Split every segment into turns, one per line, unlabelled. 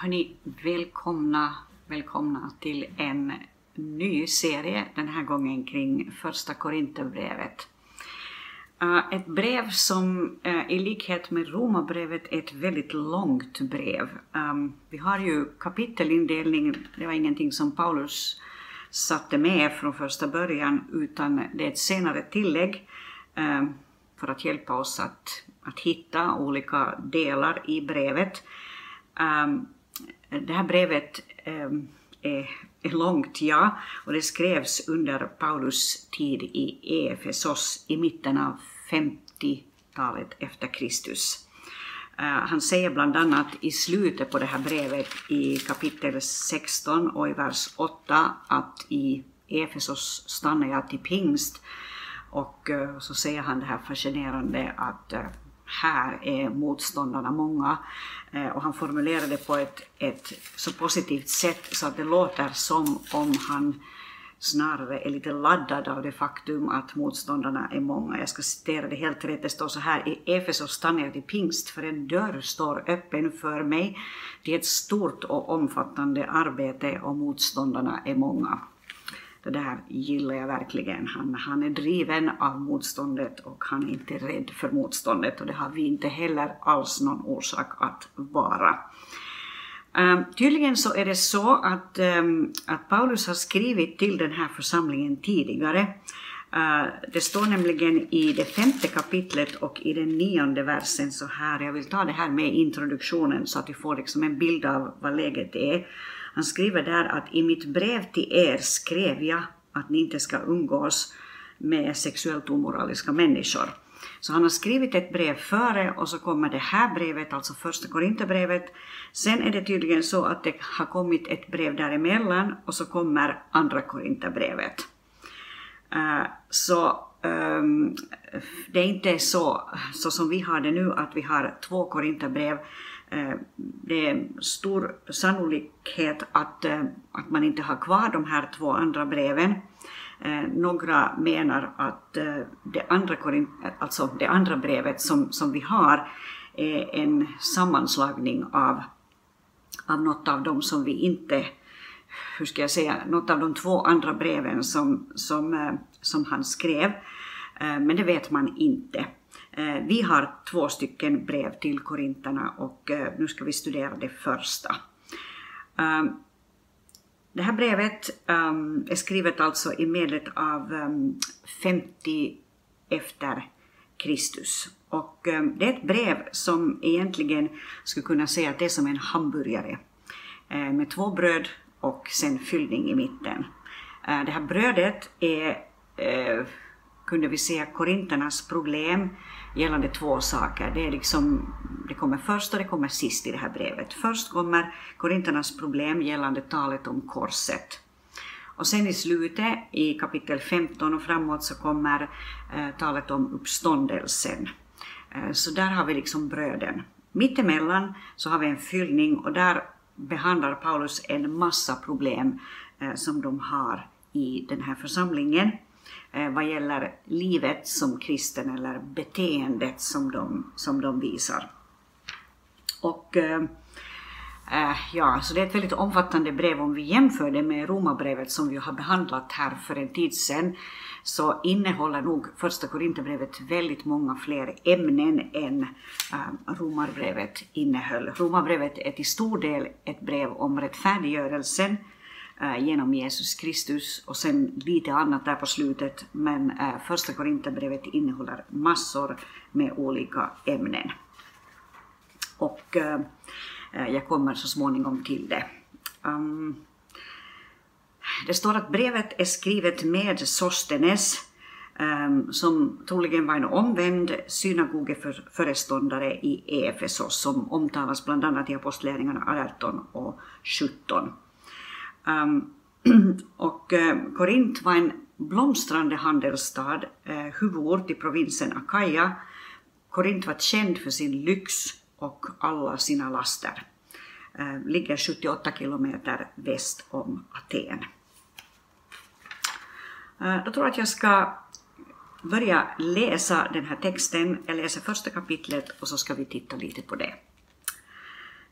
Hörni, välkomna, välkomna till en ny serie, den här gången kring första Korinthierbrevet. Eh, ett brev som eh, i likhet med Romarbrevet är ett väldigt långt brev. Ehm, vi har ju kapitelindelning, det var ingenting som Paulus satte med från första början, utan det är ett senare tillägg ehm, för att hjälpa oss att, att hitta olika delar i brevet. Um, det här brevet ehm, är, är långt, ja, och det skrevs under Paulus tid i Efesos i mitten av 50-talet efter Kristus. Eh, han säger bland annat i slutet på det här brevet i kapitel 16 och i vers 8 att i Efesos stannar jag till pingst och eh, så säger han det här fascinerande att eh, här är motståndarna många. Eh, och han formulerade det på ett, ett så positivt sätt så att det låter som om han snarare är lite laddad av det faktum att motståndarna är många. Jag ska citera det helt rätt, det står så här i Efesos stannar jag till pingst för en dörr står öppen för mig. Det är ett stort och omfattande arbete och motståndarna är många. Det där gillar jag verkligen. Han, han är driven av motståndet och han är inte rädd för motståndet och det har vi inte heller alls någon orsak att vara. Um, tydligen så är det så att, um, att Paulus har skrivit till den här församlingen tidigare. Uh, det står nämligen i det femte kapitlet och i den nionde versen så här, jag vill ta det här med introduktionen så att vi får liksom en bild av vad läget är. Han skriver där att i mitt brev till er skrev jag att ni inte ska umgås med sexuellt omoraliska människor. Så han har skrivit ett brev före och så kommer det här brevet, alltså första Korinthierbrevet. Sen är det tydligen så att det har kommit ett brev däremellan och så kommer andra Korinthierbrevet. Uh, så um, det är inte så, så som vi har det nu, att vi har två Korinthierbrev Eh, det är stor sannolikhet att, eh, att man inte har kvar de här två andra breven. Eh, några menar att det andra, alltså det andra brevet som, som vi har är en sammanslagning av, av något av dem som vi inte, hur ska jag säga, något av de två andra breven som, som, som han skrev. Men det vet man inte. Eh, vi har två stycken brev till korinterna och eh, nu ska vi studera det första. Ehm, det här brevet ehm, är skrivet alltså i medlet av ehm, 50 efter Kristus. Och det är ett brev som egentligen skulle kunna säga att det är som en hamburgare eh, med två bröd och sen fyllning i mitten. Det här brödet är, kunde vi säga, korinternas problem gällande två saker. Det, är liksom, det kommer först och det kommer sist i det här brevet. Först kommer Korinternas problem gällande talet om korset. Och sen i slutet, i kapitel 15 och framåt, så kommer eh, talet om uppståndelsen. Eh, så där har vi liksom bröden. Mittemellan så har vi en fyllning och där behandlar Paulus en massa problem eh, som de har i den här församlingen. Eh, vad gäller livet som kristen eller beteendet som de, som de visar. Och eh, eh, ja, så det är ett väldigt omfattande brev. Om vi jämför det med Romarbrevet som vi har behandlat här för en tid sedan så innehåller nog första Korinthierbrevet väldigt många fler ämnen än Romarbrevet innehöll. Romarbrevet är till stor del ett brev om rättfärdiggörelsen, Eh, genom Jesus Kristus och sen lite annat där på slutet, men eh, första Korinthierbrevet innehåller massor med olika ämnen. Och eh, jag kommer så småningom till det. Ehm, det står att brevet är skrivet med Sostenes, ehm, som troligen var en omvänd synagogeföreståndare i Efesos, som omtalas bland annat i Apostlagärningarna 18 och 17. Um, och eh, Korint var en blomstrande handelsstad, eh, huvudort i provinsen Akaia. Korint var känd för sin lyx och alla sina laster. Eh, ligger 78 kilometer väst om Aten. Eh, då tror jag att jag ska börja läsa den här texten. Jag läser första kapitlet och så ska vi titta lite på det.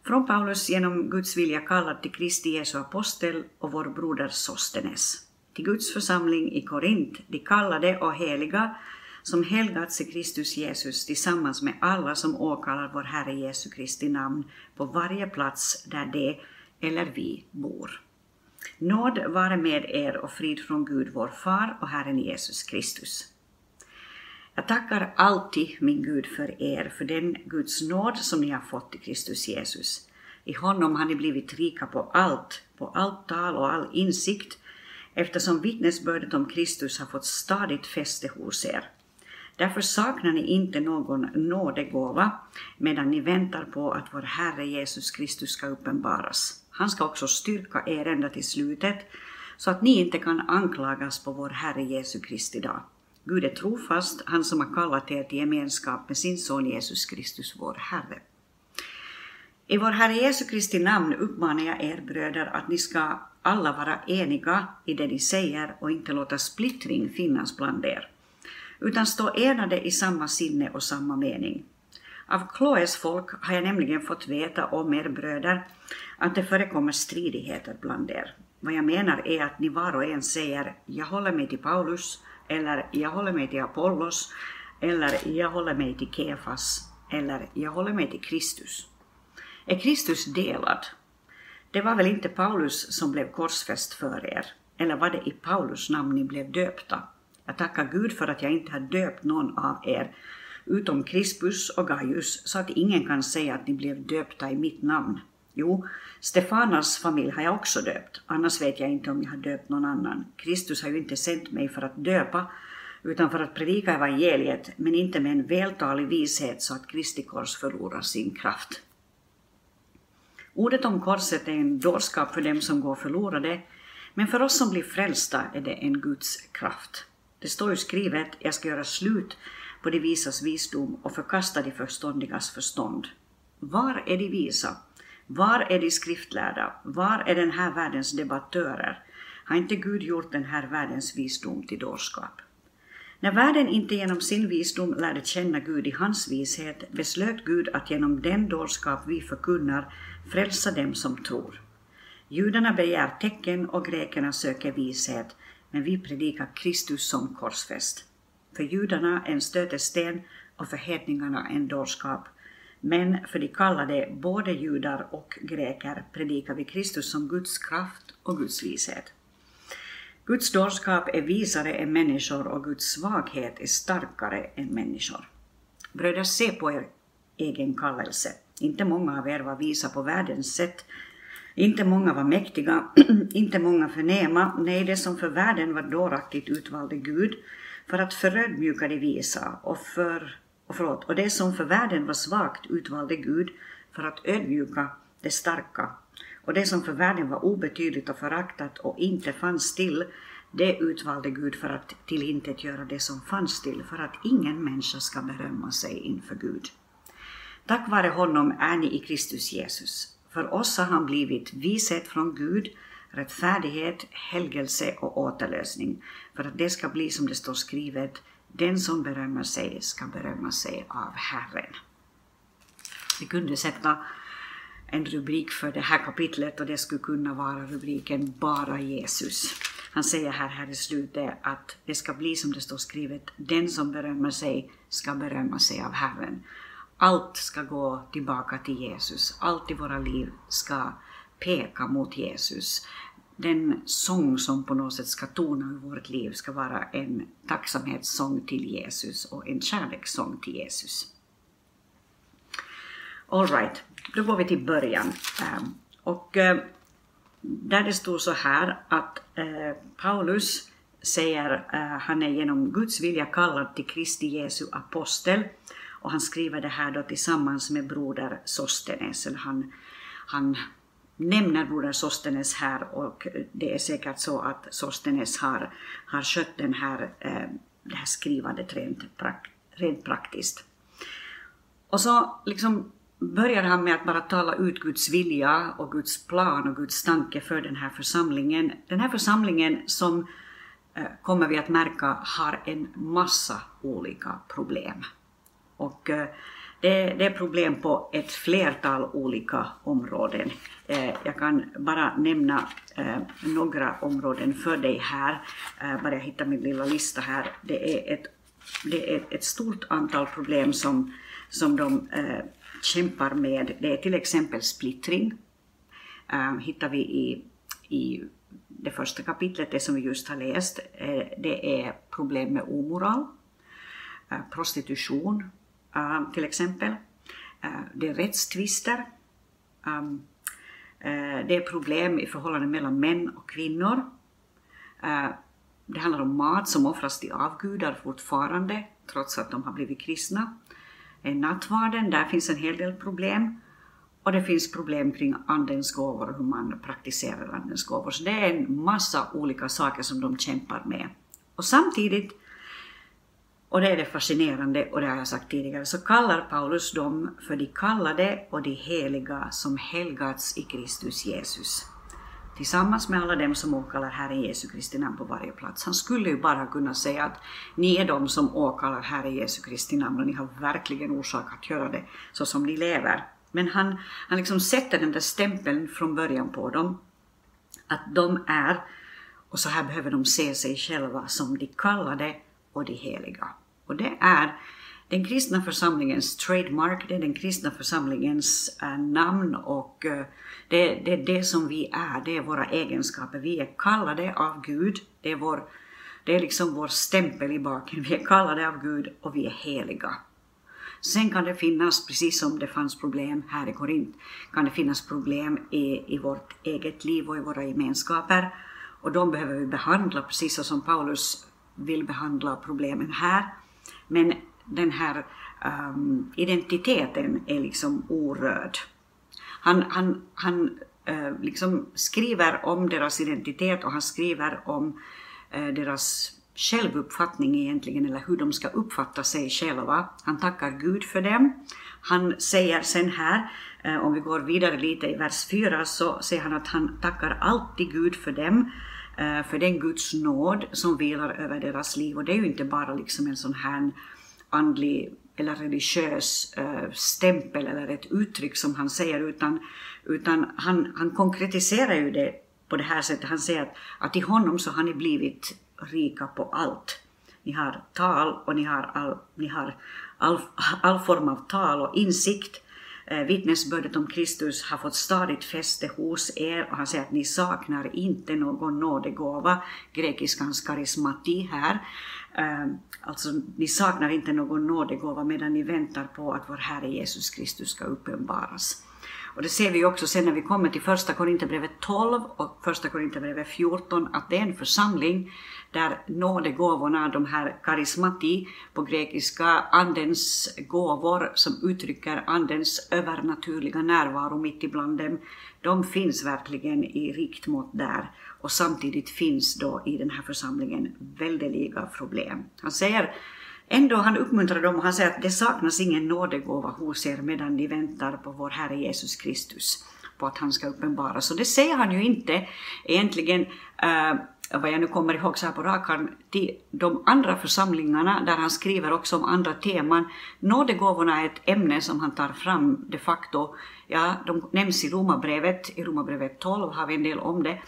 Från Paulus genom Guds vilja kallad till Kristi Jesu apostel och vår broder Sostenes. Till Guds församling i Korint, de kallade och heliga som helgats i Kristus Jesus tillsammans med alla som åkallar vår Herre Jesu Kristi namn på varje plats där de eller vi bor. Nåd vare med er och frid från Gud vår Far och Herren Jesus Kristus. Jag tackar alltid min Gud för er, för den Guds nåd som ni har fått i Kristus Jesus. I honom har ni blivit rika på allt, på allt tal och all insikt, eftersom vittnesbördet om Kristus har fått stadigt fäste hos er. Därför saknar ni inte någon nådegåva medan ni väntar på att vår Herre Jesus Kristus ska uppenbaras. Han ska också styrka er ända till slutet, så att ni inte kan anklagas på vår Herre Jesu Kristi dag. Gud är trofast, han som har kallat er till gemenskap med sin son Jesus Kristus, vår Herre. I vår Herre Jesu Kristi namn uppmanar jag er bröder att ni ska alla vara eniga i det ni säger och inte låta splittring finnas bland er, utan stå enade i samma sinne och samma mening. Av Kloes folk har jag nämligen fått veta om er bröder att det förekommer stridigheter bland er. Vad jag menar är att ni var och en säger ”jag håller mig till Paulus” eller ”jag håller mig till Apollos” eller ”jag håller mig till Kefas” eller ”jag håller mig till Kristus”. Är Kristus delad? Det var väl inte Paulus som blev korsfäst för er? Eller var det i Paulus namn ni blev döpta? Jag tackar Gud för att jag inte har döpt någon av er, utom Crispus och Gaius, så att ingen kan säga att ni blev döpta i mitt namn. Jo, Stefanas familj har jag också döpt, annars vet jag inte om jag har döpt någon annan. Kristus har ju inte sänt mig för att döpa, utan för att predika evangeliet, men inte med en vältalig vishet så att Kristi kors förlorar sin kraft. Ordet om korset är en dårskap för dem som går förlorade, men för oss som blir frälsta är det en Guds kraft. Det står ju skrivet, jag ska göra slut på de visas visdom och förkasta de förståndigas förstånd. Var är de visa? Var är de skriftlärda? Var är den här världens debattörer? Har inte Gud gjort den här världens visdom till dårskap? När världen inte genom sin visdom lärde känna Gud i hans vishet beslöt Gud att genom den dårskap vi förkunnar frälsa dem som tror. Judarna begär tecken och grekerna söker vishet, men vi predikar Kristus som korsfäst. För judarna en stötesten och för hedningarna en dårskap. Men för de kallade, både judar och greker, predikar vi Kristus som Guds kraft och Guds vishet. Guds dårskap är visare än människor och Guds svaghet är starkare än människor. Bröder, se på er egen kallelse. Inte många av er var visa på världens sätt. Inte många var mäktiga, inte många förnäma. Nej, det som för världen var dåraktigt utvalde Gud för att förödmjuka de visa och, för, och, förlåt, och det som för världen var svagt utvalde Gud för att ödmjuka det starka. Och det som för världen var obetydligt och föraktat och inte fanns till, det utvalde Gud för att tillintetgöra det som fanns till, för att ingen människa ska berömma sig inför Gud. Tack vare honom är ni i Kristus Jesus. För oss har han blivit vishet från Gud, rättfärdighet, helgelse och återlösning, för att det ska bli som det står skrivet, den som berömmer sig ska berömma sig av Herren. Vi kunde sätta en rubrik för det här kapitlet och det skulle kunna vara rubriken Bara Jesus. Han säger här, här i slutet att det ska bli som det står skrivet, den som berömmer sig ska berömma sig av Herren. Allt ska gå tillbaka till Jesus. Allt i våra liv ska peka mot Jesus. Den sång som på något sätt ska tona ur vårt liv ska vara en tacksamhetssång till Jesus och en kärlekssång till Jesus. All right, då går vi till början. Ehm, och eh, där det står så här att eh, Paulus säger, eh, han är genom Guds vilja kallad till Kristi Jesu apostel och han skriver det här då tillsammans med broder Sostenes. Eller han, han nämner broder Sostenes här och det är säkert så att Sostenes har, har skött den här, eh, det här skrivandet rent, rent praktiskt. Och så liksom börjar han med att bara tala ut Guds vilja och Guds plan och Guds tanke för den här församlingen. Den här församlingen som eh, kommer vi att märka har en massa olika problem. Och eh, det, det, är problem på ett flertal olika områden. Eh, jag kan bara nämna eh, några områden för dig här, eh, bara jag hittar min lilla lista här. Det är ett, det är ett stort antal problem som, som de kämpar med. Det är till exempel splittring, hittar vi i, i det första kapitlet, det som vi just har läst. Det är problem med omoral, prostitution, till exempel. Eh, det är rättstvister. Eh, det är problem i förhållanden mellan män och kvinnor. Eh, det handlar om mat som offras till avgudar fortfarande, trots att de har blivit kristna. I Nattvarden, där finns en hel del problem. Och det finns problem kring andens gåvor och hur man praktiserar andens gåvor. Så det är en massa olika saker som de kämpar med. Och samtidigt och det är det fascinerande, och det har jag sagt tidigare, så kallar Paulus dem för de kallade och de heliga som helgats i Kristus Jesus. Tillsammans med alla dem som åkallar Herren Jesu Kristi namn på varje plats. Han skulle ju bara kunna säga att ni är de som åkallar Herren Jesu Kristi namn och ni har verkligen orsak att göra det så som ni lever. Men han, han liksom sätter den där stämpeln från början på dem, att de är, och så här behöver de se sig själva, som de kallade och de heliga. Och det är den kristna församlingens trademark, det är den kristna församlingens äh, namn och äh, det, det, är det som vi är, det är våra egenskaper. Vi är kallade av Gud, det är, vår, det är liksom vår stämpel i baken. Vi är kallade av Gud och vi är heliga. Sen kan det finnas, precis som det fanns problem här i Korint, kan det finnas problem i, i vårt eget liv och i våra gemenskaper. Och de behöver vi behandla, precis som Paulus vill behandla problemen här. Men den här um, identiteten är liksom orörd. Han, han, han uh, liksom skriver om deras identitet och han skriver om uh, deras självuppfattning egentligen, eller hur de ska uppfatta sig själva. Han tackar Gud för dem. Han säger sen här, eh, om vi går vidare lite i vers 4, så säger han att han tackar alltid Gud för dem Eh, för den Guds nåd som vilar över deras liv. Och det är ju inte bara liksom en sån här andlig eller religiös eh, stämpel eller ett uttryck som han säger, utan, utan han, han konkretiserar ju det på det här sättet. Han säger att, att i honom så har ni blivit rika på allt. Ni har tal och ni har all, ni har all, all form av tal och insikt Eh, vittnesbördet om Kristus har fått stadigt fäste hos er och han säger att ni saknar inte någon nådegåva, grekiskans karismati här. Eh, alltså, ni saknar inte någon nådegåva medan ni väntar på att vår Herre Jesus Kristus ska uppenbaras. Och det ser vi också sen när vi kommer till första Korinthierbrevet 12 och första Korinthierbrevet 14, att det är en församling där nådegåvorna, de här karismati på grekiska, andens gåvor som uttrycker andens övernaturliga närvaro mitt ibland dem, de finns verkligen i rikt mått där. Och samtidigt finns då i den här församlingen väldeliga problem. Han säger Ändå han uppmuntrar dem och han säger att det saknas ingen nådegåva hos er medan ni väntar på vår Herre Jesus Kristus, på att han ska uppenbaras. Och det säger han ju inte egentligen, uh, vad jag nu kommer ihåg så här på rak till de andra församlingarna där han skriver också om andra teman. Nådegåvorna är ett ämne som han tar fram de facto. Ja, de nämns i Romarbrevet, i Romarbrevet 12 har vi en del om det.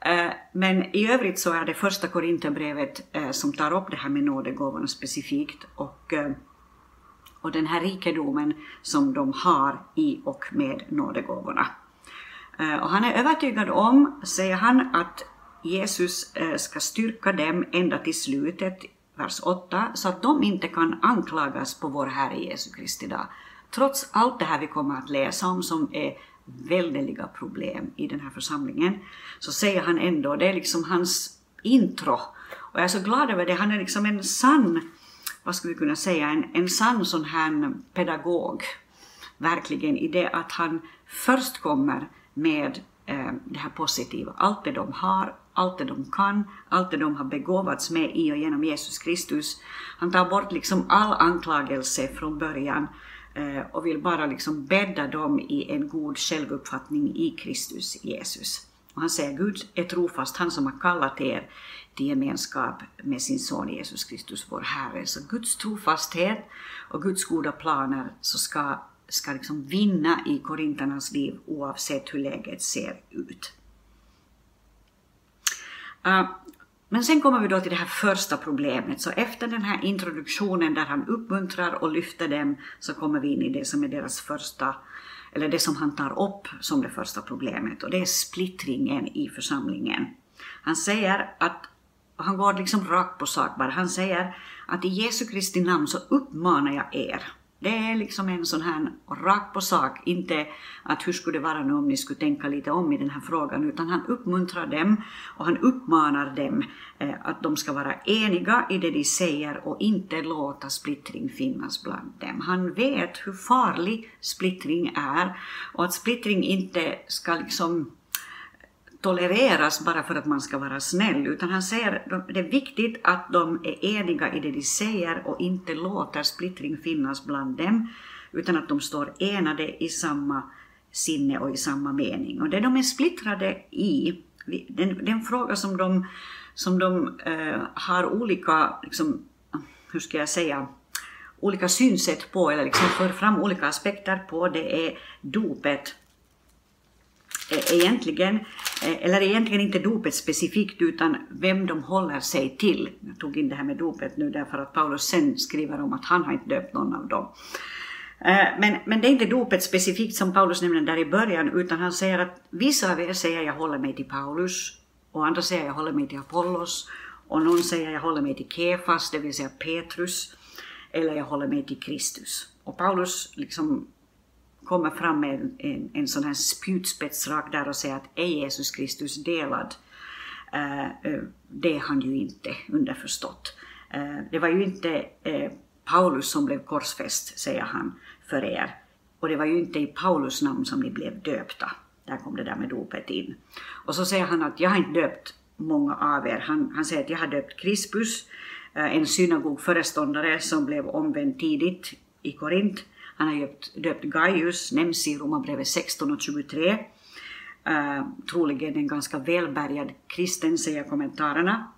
Eh, men i övrigt så är det första Korinthierbrevet eh, som tar upp det här med nådegåvorna specifikt och, eh, och den här rikedomen som de har i och med nådegåvorna. Och han är övertygad om, säger han, att Jesus eh, ska styrka dem ända till slutet, vers 8, så att de inte kan anklagas på vår Herre Jesu Kristi dag. Trots allt det här vi kommer att läsa om som är väldiga problem i den här församlingen, så säger han ändå, det är liksom hans intro, och jag är så glad över det, han är liksom en sann, vad skulle vi kunna säga, en, en sann sån här pedagog, verkligen i det att han först kommer med eh, det här positiva, allt det de har, allt det de kan, allt det de har begåvats med i och genom Jesus Kristus. Han tar bort liksom all anklagelse från början eh, och vill bara liksom bädda dem i en god självuppfattning i Kristus Jesus. Och han säger Gud är trofast, han som har kallat er till gemenskap med sin son Jesus Kristus, vår Herre. Så Guds trofasthet och Guds goda planer så ska, ska liksom vinna i korinternas liv oavsett hur läget ser ut. Uh, men sen kommer vi då till det här första problemet. Så efter den här introduktionen där han uppmuntrar och lyfter dem så kommer vi in i det som är deras första, eller det som han tar upp som det första problemet och det är splittringen i församlingen. Han säger att, han går liksom rakt på sak bara, han säger att i Jesu Kristi namn så uppmanar jag er det är liksom en sån här rakt på sak, inte att hur skulle det vara nu om ni skulle tänka lite om i den här frågan, utan han uppmuntrar dem och han uppmanar dem eh, att de ska vara eniga i det de säger och inte låta splittring finnas bland dem. Han vet hur farlig splittring är och att splittring inte ska liksom tolereras bara för att man ska vara snäll, utan han säger att det är viktigt att de är eniga i det de säger och inte låter splittring finnas bland dem, utan att de står enade i samma sinne och i samma mening. Och det de är splittrade i, den, den fråga som de, som de eh, har olika, liksom, hur ska jag säga, olika synsätt på, eller liksom för fram olika aspekter på, det är dopet Eh, egentligen, eh, eller egentligen inte dopet specifikt utan vem de håller sig till. Jag tog in det här med dopet nu därför att Paulus sen skriver om att han har inte döpt någon av dem. Eh, men, men det är inte dopet specifikt som Paulus nämner där i början utan han säger att vissa av er säger jag håller mig till Paulus och andra säger jag håller mig till Apollos och någon säger jag håller mig till Kefas, det vill säga Petrus, eller jag håller mig till Kristus. Och Paulus liksom kommer fram med en, en, en sån här spjutspets rakt där och säger att är Jesus Kristus delad? Uh, det är han ju inte, underförstått. Uh, det var ju inte uh, Paulus som blev korsfäst, säger han, för er. Och det var ju inte i Paulus namn som ni blev döpta. Där kom det där med dopet in. Och så säger han att jag har inte döpt många av er. Han, han säger att jag har döpt Crispus, en synagogföreståndare som blev omvänd tidigt i Korint. Han har döpt, döpt Gaius, nämns i Romarbrevet 16 och 23. Uh, eh, troligen en ganska välbärgad kristen, säger kommentarerna.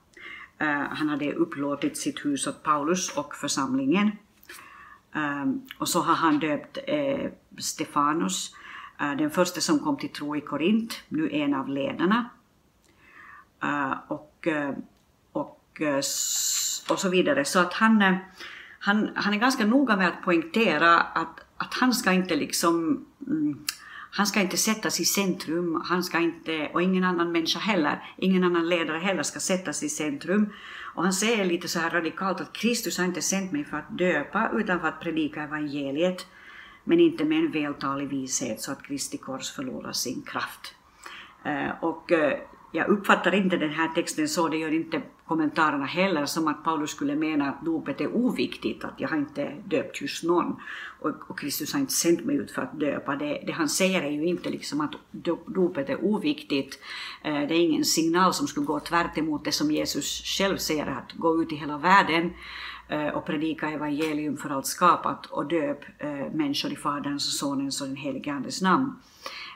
Uh, han hade upplåtit sitt hus åt Paulus och församlingen. Uh, och så har han döpt uh, Stefanus, den första som kom till tro i Korint, nu en av ledarna. och, och, och så vidare. Så att han han, han är ganska noga med att poängtera att, att han ska inte liksom mm, han ska inte sättas i centrum, han ska inte, och ingen annan människa heller, ingen annan ledare heller ska sättas i centrum. Och han säger lite så här radikalt att Kristus har inte sänt mig för att döpa utan för att predika evangeliet, men inte med en vältalig vishet så att Kristi kors förlorar sin kraft. Uh, och uh, jag uppfattar inte den här texten så, det gör inte kommentarerna heller, som att Paulus skulle mena att dopet är oviktigt, att jag har inte döpt just någon och, och Kristus har inte sänt mig ut för att döpa. Det, det han säger är ju inte liksom att dopet är oviktigt. Eh, det är ingen signal som skulle gå tvärt emot det som Jesus själv säger, att gå ut i hela världen eh, och predika evangelium för allt skapat och döp eh, människor i Faderns och Sonens och den helige Andes namn.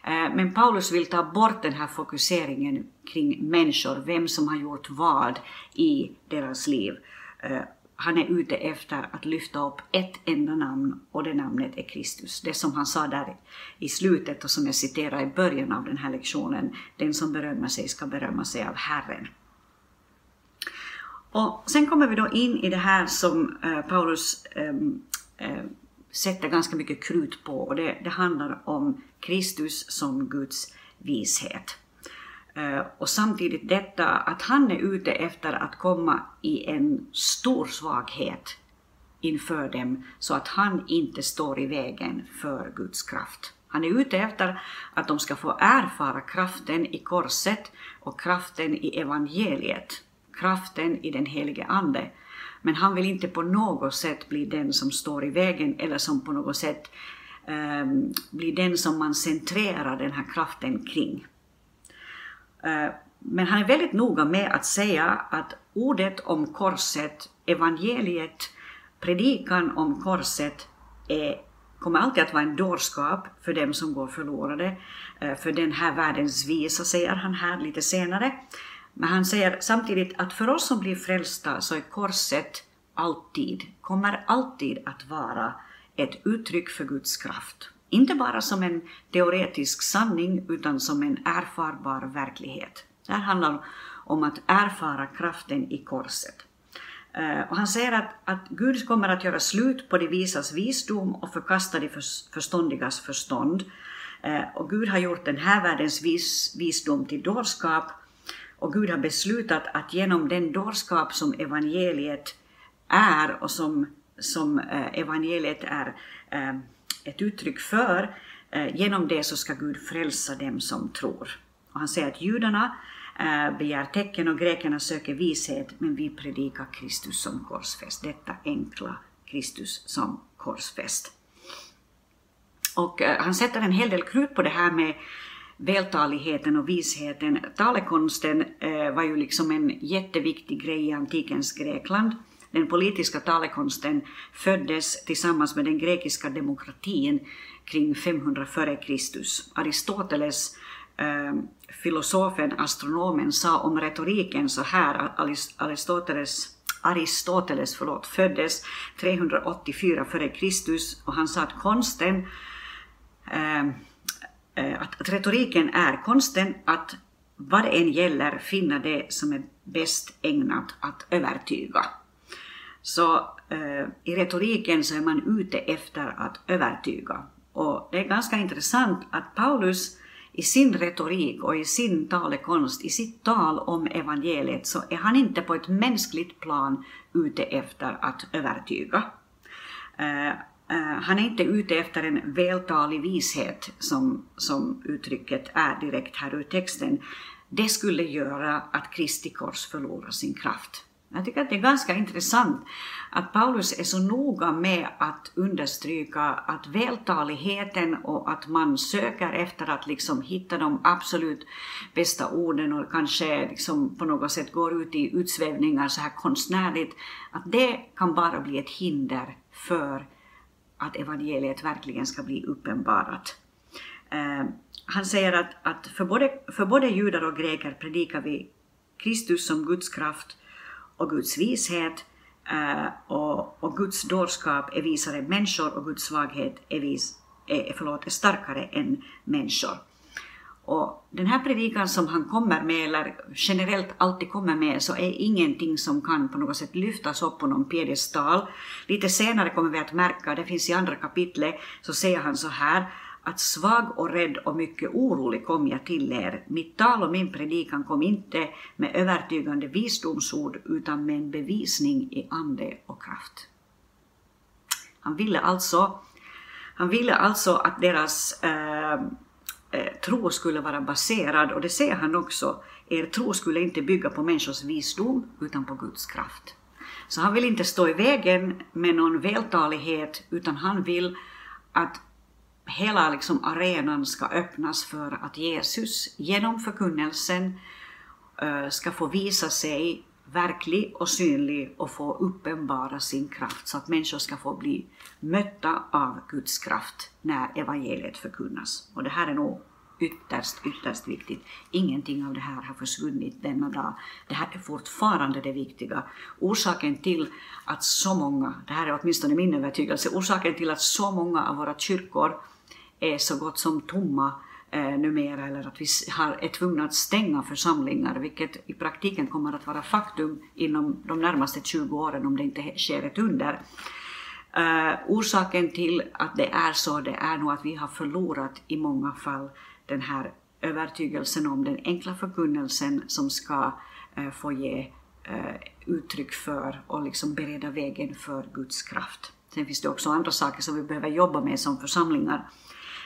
Eh, men Paulus vill ta bort den här fokuseringen kring människor, vem som har gjort vad i deras liv. Eh, han är ute efter att lyfta upp ett enda namn och det namnet är Kristus. Det som han sa där i slutet och som jag citerar i början av den här lektionen, den som berömmer sig ska berömma sig av Herren. Och sen kommer vi då in i det här som eh, Paulus ehm, sätter ganska mycket krut på och det, det handlar om Kristus som Guds vishet. Eh, och samtidigt detta att han är ute efter att komma i en stor svaghet inför dem så att han inte står i vägen för Guds kraft. Han är ute efter att de ska få erfara kraften i korset och kraften i evangeliet, kraften i den helige Ande men han vill inte på något sätt bli den som står i vägen eller som på något sätt ehm, um, blir den som man centrerar den här kraften kring. Uh, men han är väldigt noga med att säga att ordet om korset, evangeliet, predikan om korset är kommer alltid att vara en dårskap för dem som går förlorade, eh, för den här världens visa, säger han här lite senare. Men han säger samtidigt att för oss som blir frälsta så är korset alltid, kommer alltid att vara ett uttryck för Guds kraft. Inte bara som en teoretisk sanning utan som en erfarbar verklighet. Det här handlar om att erfara kraften i korset. Eh, och han säger att, att Gud kommer att göra slut på de visas visdom och förkasta de förståndigas förstånd. Eh, och Gud har gjort den här världens vis, visdom till dårskap och Gud har beslutat att genom den dårskap som evangeliet är och som, som eh, evangeliet är eh, ett uttryck för, eh, genom det så ska Gud frälsa dem som tror. Och han säger att judarna begär tecken och grekerna söker vishet, men vi predikar Kristus som korsfäst. Detta enkla Kristus som korsfäst. Och han sätter en hel del krut på det här med vältaligheten och visheten. Talekonsten eh, var ju liksom en jätteviktig grej i antikens Grekland. Den politiska talekonsten föddes tillsammans med den grekiska demokratin kring 500 f.Kr. Aristoteles eh, filosofen, astronomen, sa om retoriken så här att Aristoteles Aristoteles förlåt, föddes 384 f.Kr. och han sa att konsten, eh, Eh, att, att retoriken är konsten att vad det än gäller finna det som är bäst ägnat att övertyga. Så eh, i retoriken så är man ute efter att övertyga. Och det är ganska intressant att Paulus i sin retorik och i sin talekonst, i sitt tal om evangeliet, så är han inte på ett mänskligt plan ute efter att övertyga. Eh, Eh, han är inte ute efter en vältalig vishet, som, som uttrycket är direkt här ur texten. Det skulle göra att Kristi kors förlorar sin kraft. Jag tycker att det är ganska intressant att Paulus är så noga med att understryka att vältaligheten och att man söker efter att liksom hitta de absolut bästa orden och kanske liksom på något sätt går ut i utsvävningar så här konstnärligt, att det kan bara bli ett hinder för att evangeliet verkligen ska bli uppenbarat. Eh, han säger att, att för, både, för både judar och greker predikar vi Kristus som Guds kraft och Guds vishet eh, och, och, Guds dårskap är visare människor och Guds svaghet är, vis, är, förlåt, är starkare än människor. Och den här predikan som han kommer med, eller generellt alltid kommer med, så är ingenting som kan på något sätt lyftas upp på någon piedestal. Lite senare kommer vi att märka, det finns i andra kapitlet, så säger han så här, att svag och rädd och mycket orolig kom jag till er. Mitt tal och min predikan kom inte med övertygande visdomsord utan med en bevisning i ande och kraft. Han ville alltså, han ville alltså att deras eh, eh, tro skulle vara baserad, och det säger han också, er tro skulle inte bygga på människors visdom utan på Guds kraft. Så han vill inte stå i vägen med någon vältalighet, utan han vill att hela liksom arenan ska öppnas för att Jesus genom förkunnelsen eh, ska få visa sig verklig och synlig och få uppenbara sin kraft så att människor ska få bli mötta av Guds kraft när evangeliet förkunnas. Och det här är nog ytterst, ytterst viktigt. Ingenting av det här har försvunnit denna dag. Det här är fortfarande det viktiga. Orsaken till att så många, det här är åtminstone min övertygelse, orsaken till att så många av våra kyrkor är så gott som tomma eh, numera eller att vi har, är tvungna att stänga församlingar, vilket i praktiken kommer att vara faktum inom de närmaste 20 åren om det inte sker ett under. Eh, orsaken till att det är så, det är nog att vi har förlorat i många fall den här övertygelsen om den enkla förkunnelsen som ska eh, få ge eh, uttryck för och liksom bereda vägen för Guds kraft. Sen finns det också andra saker som vi behöver jobba med som församlingar.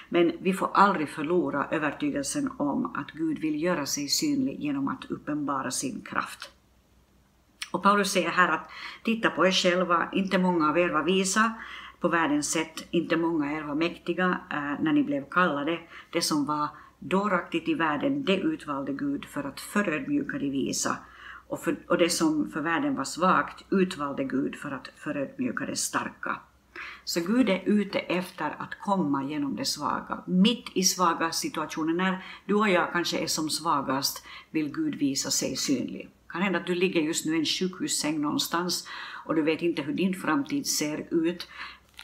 Men vi får aldrig förlora övertygelsen om att Gud vill göra sig synlig genom att uppenbara sin kraft. Och Paulus säger här att titta på er själva, inte många av er var visa på världens sätt, inte många av er var mäktiga eh, när ni blev kallade. Det som var dåraktigt i världen, det utvalde Gud för att förödmjuka de visa. Och, för, och det som för världen var svagt utvalde Gud för att förödmjuka det starka. Så Gud är ute efter att komma genom det svaga. Mitt i svaga situationer, när du och jag kanske är som svagast, vill Gud visa sig synlig. Kan hända att du ligger just nu i en sjukhussäng någonstans och du vet inte hur din framtid ser ut.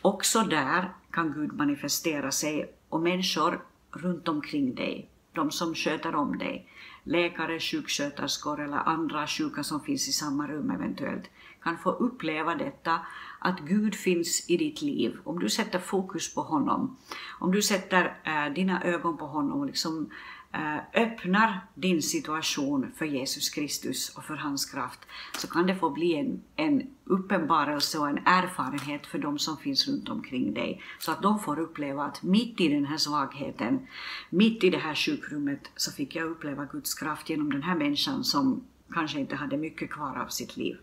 Också där kan Gud manifestera sig och människor runt omkring dig, de som sköter om dig, läkare, sjuksköterskor eller andra sjuka som finns i samma rum eventuellt, kan få uppleva detta, att Gud finns i ditt liv. Om du sätter fokus på honom, om du sätter eh, dina ögon på honom och liksom eh, öppnar din situation för Jesus Kristus och för hans kraft, så kan det få bli en, en uppenbarelse och en erfarenhet för de som finns runt omkring dig, så att de får uppleva att mitt i den här svagheten, mitt i det här sjukrummet, så fick jag uppleva Guds kraft genom den här människan som kanske inte hade mycket kvar av sitt liv.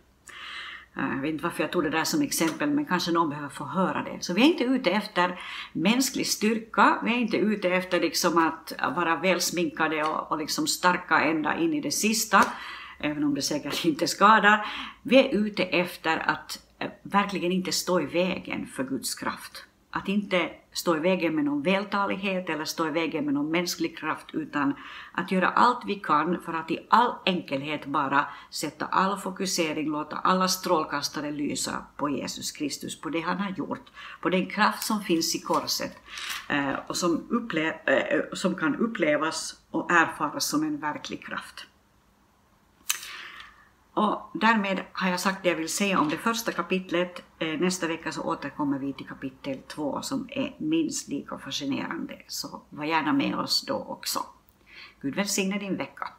Eh, jag vet inte varför jag tog det där som exempel, men kanske någon behöver få höra det. Så vi är inte ute efter mänsklig styrka, vi är inte ute efter liksom att vara välsminkade och, och liksom starka ända in i det sista, även om det säkert inte skadar. Vi är ute efter att eh, verkligen inte stå i vägen för Guds kraft. Att inte stå i vägen med någon vältalighet eller stå i vägen med någon mänsklig kraft, utan att göra allt vi kan för att i all enkelhet bara sätta all fokusering, låta alla strålkastare lysa på Jesus Kristus, på det han har gjort, på den kraft som finns i korset eh, och som, upple- eh, eh, som kan upplevas och erfaras som en verklig kraft. Och därmed har jag sagt det jag vill säga om det första kapitlet. Eh, nästa vecka så återkommer vi till kapitel två som är minst lika fascinerande. Så var gärna med oss då också. Gud välsigne din vecka.